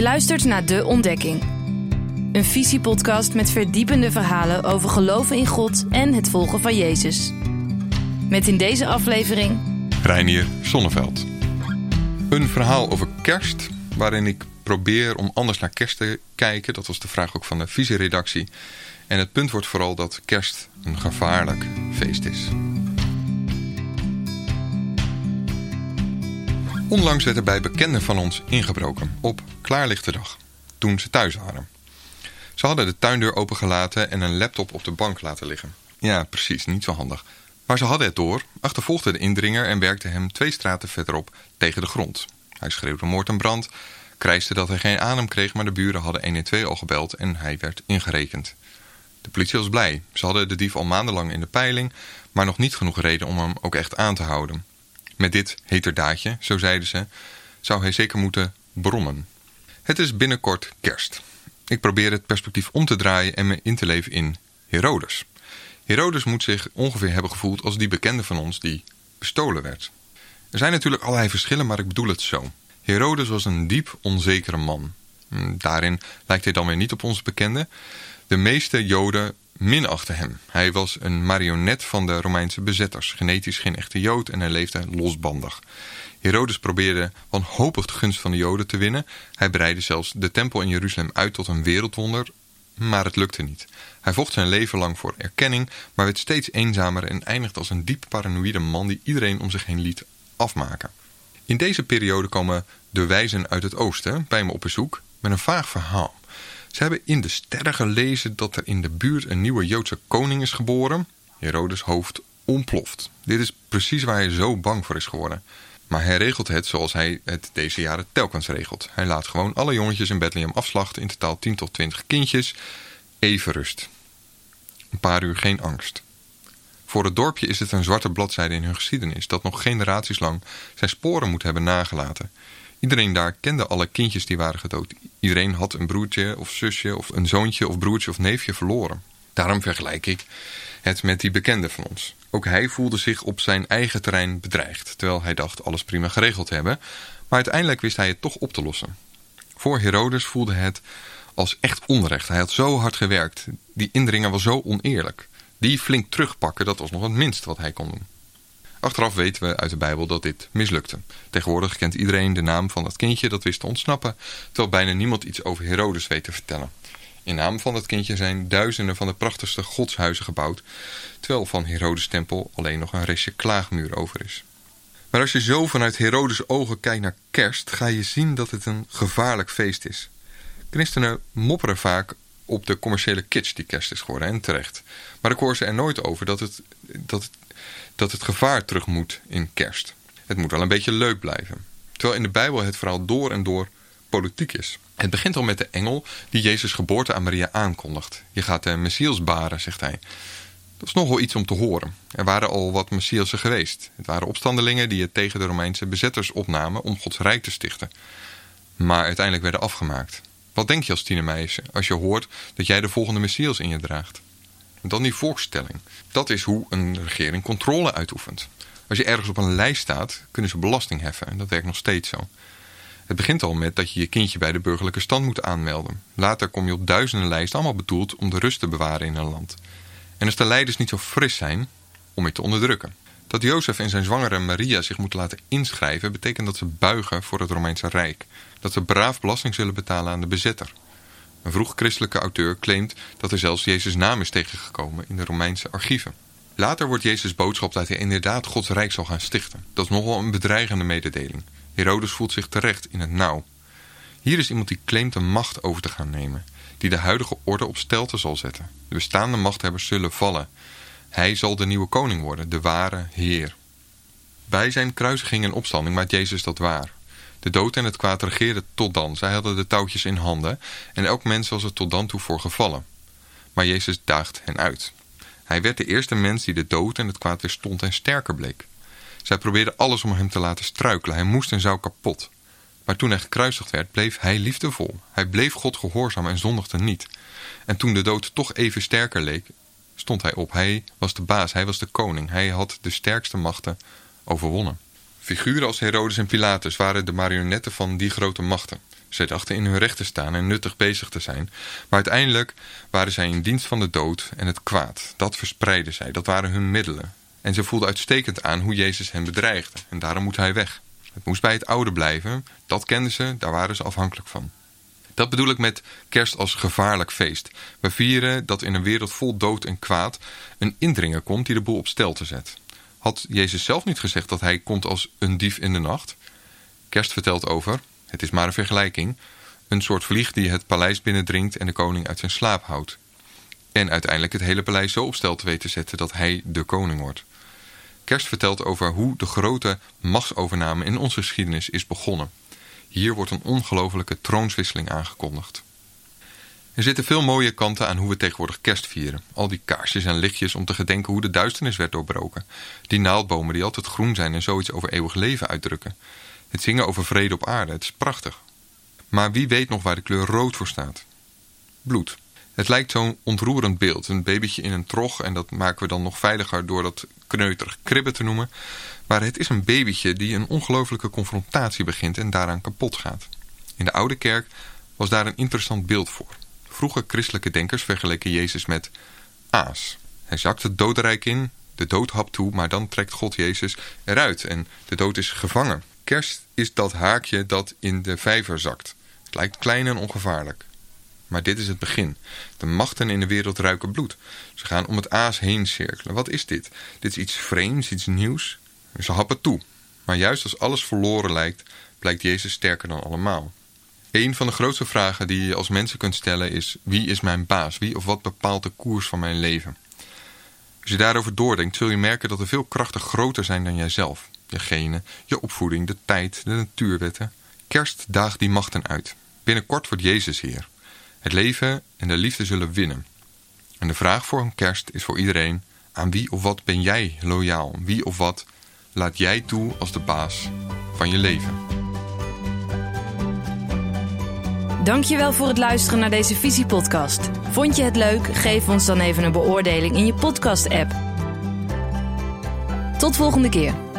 Je luistert naar De Ontdekking. Een visiepodcast met verdiepende verhalen over geloven in God en het volgen van Jezus. Met in deze aflevering... Reinier Sonneveld. Een verhaal over kerst, waarin ik probeer om anders naar kerst te kijken. Dat was de vraag ook van de visieredactie. En het punt wordt vooral dat kerst een gevaarlijk feest is. Onlangs werd er bij bekenden van ons ingebroken op klaarlichte dag, toen ze thuis waren. Ze hadden de tuindeur opengelaten en een laptop op de bank laten liggen. Ja, precies, niet zo handig. Maar ze hadden het door, achtervolgden de indringer en werkten hem twee straten verderop tegen de grond. Hij schreeuwde moord en brand, krijste dat hij geen adem kreeg, maar de buren hadden 112 al gebeld en hij werd ingerekend. De politie was blij. Ze hadden de dief al maandenlang in de peiling, maar nog niet genoeg reden om hem ook echt aan te houden. Met dit heterdaadje, zo zeiden ze, zou hij zeker moeten brommen. Het is binnenkort kerst. Ik probeer het perspectief om te draaien en me in te leven in Herodes. Herodes moet zich ongeveer hebben gevoeld als die bekende van ons die bestolen werd. Er zijn natuurlijk allerlei verschillen, maar ik bedoel het zo. Herodes was een diep onzekere man. Hm, daarin lijkt hij dan weer niet op onze bekende. De meeste Joden minachten hem. Hij was een marionet van de Romeinse bezetters, genetisch geen echte Jood en hij leefde losbandig. Herodes probeerde wanhopig de gunst van de Joden te winnen. Hij breidde zelfs de tempel in Jeruzalem uit tot een wereldwonder, maar het lukte niet. Hij vocht zijn leven lang voor erkenning, maar werd steeds eenzamer en eindigde als een diep paranoïde man die iedereen om zich heen liet afmaken. In deze periode komen de wijzen uit het oosten bij me op bezoek met een vaag verhaal. Ze hebben in de sterren gelezen dat er in de buurt een nieuwe Joodse koning is geboren. Herodes hoofd ontploft. Dit is precies waar hij zo bang voor is geworden. Maar hij regelt het zoals hij het deze jaren telkens regelt. Hij laat gewoon alle jongetjes in Bethlehem afslachten, in totaal 10 tot 20 kindjes. Even rust. Een paar uur geen angst. Voor het dorpje is het een zwarte bladzijde in hun geschiedenis, dat nog generaties lang zijn sporen moet hebben nagelaten. Iedereen daar kende alle kindjes die waren gedood. Iedereen had een broertje of zusje of een zoontje of broertje of neefje verloren. Daarom vergelijk ik het met die bekende van ons. Ook hij voelde zich op zijn eigen terrein bedreigd, terwijl hij dacht alles prima geregeld te hebben. Maar uiteindelijk wist hij het toch op te lossen. Voor Herodes voelde het als echt onrecht. Hij had zo hard gewerkt. Die indringer was zo oneerlijk. Die flink terugpakken, dat was nog het minst wat hij kon doen. Achteraf weten we uit de Bijbel dat dit mislukte. Tegenwoordig kent iedereen de naam van dat kindje dat wist te ontsnappen, terwijl bijna niemand iets over Herodes weet te vertellen. In naam van dat kindje zijn duizenden van de prachtigste godshuizen gebouwd, terwijl van Herodes tempel alleen nog een restje klaagmuur over is. Maar als je zo vanuit Herodes ogen kijkt naar kerst, ga je zien dat het een gevaarlijk feest is. Christenen mopperen vaak op de commerciële kitsch die kerst is geworden, en terecht. Maar ik hoor ze er nooit over dat het, dat dat het gevaar terug moet in kerst. Het moet wel een beetje leuk blijven. Terwijl in de Bijbel het vooral door en door politiek is. Het begint al met de engel die Jezus' geboorte aan Maria aankondigt. Je gaat de Messias baren, zegt hij. Dat is nogal iets om te horen. Er waren al wat Messiassen geweest. Het waren opstandelingen die het tegen de Romeinse bezetters opnamen om Gods rijk te stichten. Maar uiteindelijk werden afgemaakt. Wat denk je als tienermeisje als je hoort dat jij de volgende Messias in je draagt? dan die volkstelling. Dat is hoe een regering controle uitoefent. Als je ergens op een lijst staat, kunnen ze belasting heffen. En dat werkt nog steeds zo. Het begint al met dat je je kindje bij de burgerlijke stand moet aanmelden. Later kom je op duizenden lijsten, allemaal bedoeld om de rust te bewaren in een land. En als de leiders niet zo fris zijn, om je te onderdrukken. Dat Jozef en zijn zwangere Maria zich moeten laten inschrijven... betekent dat ze buigen voor het Romeinse Rijk. Dat ze braaf belasting zullen betalen aan de bezetter. Een vroeg christelijke auteur claimt dat er zelfs Jezus' naam is tegengekomen in de Romeinse archieven. Later wordt Jezus' boodschap dat hij inderdaad Gods Rijk zal gaan stichten. Dat is nogal een bedreigende mededeling. Herodes voelt zich terecht in het nauw. Hier is iemand die claimt de macht over te gaan nemen, die de huidige orde op stelte zal zetten. De bestaande machthebbers zullen vallen. Hij zal de nieuwe koning worden, de ware Heer. Bij zijn kruisiging en opstanding maakt Jezus dat waar. De dood en het kwaad regeerden tot dan. Zij hadden de touwtjes in handen en elk mens was er tot dan toe voor gevallen. Maar Jezus daagt hen uit. Hij werd de eerste mens die de dood en het kwaad weer stond en sterker bleek. Zij probeerden alles om hem te laten struikelen. Hij moest en zou kapot. Maar toen hij gekruisigd werd, bleef hij liefdevol. Hij bleef God gehoorzaam en zondigde niet. En toen de dood toch even sterker leek, stond hij op. Hij was de baas, hij was de koning. Hij had de sterkste machten overwonnen. Figuren als Herodes en Pilatus waren de marionetten van die grote machten. Zij dachten in hun recht te staan en nuttig bezig te zijn, maar uiteindelijk waren zij in dienst van de dood en het kwaad. Dat verspreidden zij, dat waren hun middelen. En ze voelden uitstekend aan hoe Jezus hen bedreigde en daarom moet hij weg. Het moest bij het oude blijven, dat kenden ze, daar waren ze afhankelijk van. Dat bedoel ik met kerst als gevaarlijk feest. We vieren dat in een wereld vol dood en kwaad een indringer komt die de boel op stelte zet. Had Jezus zelf niet gezegd dat hij komt als een dief in de nacht? Kerst vertelt over, het is maar een vergelijking, een soort vlieg die het paleis binnendringt en de koning uit zijn slaap houdt. En uiteindelijk het hele paleis zo op stelte weet te zetten dat hij de koning wordt. Kerst vertelt over hoe de grote machtsovername in onze geschiedenis is begonnen. Hier wordt een ongelofelijke troonswisseling aangekondigd. Er zitten veel mooie kanten aan hoe we tegenwoordig kerst vieren. Al die kaarsjes en lichtjes om te gedenken hoe de duisternis werd doorbroken. Die naaldbomen die altijd groen zijn en zoiets over eeuwig leven uitdrukken. Het zingen over vrede op aarde, het is prachtig. Maar wie weet nog waar de kleur rood voor staat? Bloed. Het lijkt zo'n ontroerend beeld. Een babytje in een trog en dat maken we dan nog veiliger door dat kneuterig kribben te noemen. Maar het is een babytje die een ongelofelijke confrontatie begint en daaraan kapot gaat. In de oude kerk was daar een interessant beeld voor. Vroege christelijke denkers vergeleken Jezus met aas. Hij zakt het dodenrijk in, de dood hapt toe, maar dan trekt God Jezus eruit en de dood is gevangen. Kerst is dat haakje dat in de vijver zakt. Het lijkt klein en ongevaarlijk. Maar dit is het begin. De machten in de wereld ruiken bloed. Ze gaan om het aas heen cirkelen. Wat is dit? Dit is iets vreemds, iets nieuws. Ze happen toe. Maar juist als alles verloren lijkt, blijkt Jezus sterker dan allemaal. Een van de grootste vragen die je als mensen kunt stellen is: wie is mijn baas? Wie of wat bepaalt de koers van mijn leven? Als je daarover doordenkt, zul je merken dat er veel krachten groter zijn dan jijzelf. Je genen, je opvoeding, de tijd, de natuurwetten. Kerst daagt die machten uit. Binnenkort wordt Jezus hier. Het leven en de liefde zullen winnen. En de vraag voor een kerst is voor iedereen: aan wie of wat ben jij loyaal? Wie of wat laat jij toe als de baas van je leven? Dankjewel voor het luisteren naar deze Visiepodcast. Vond je het leuk? Geef ons dan even een beoordeling in je podcast-app. Tot volgende keer.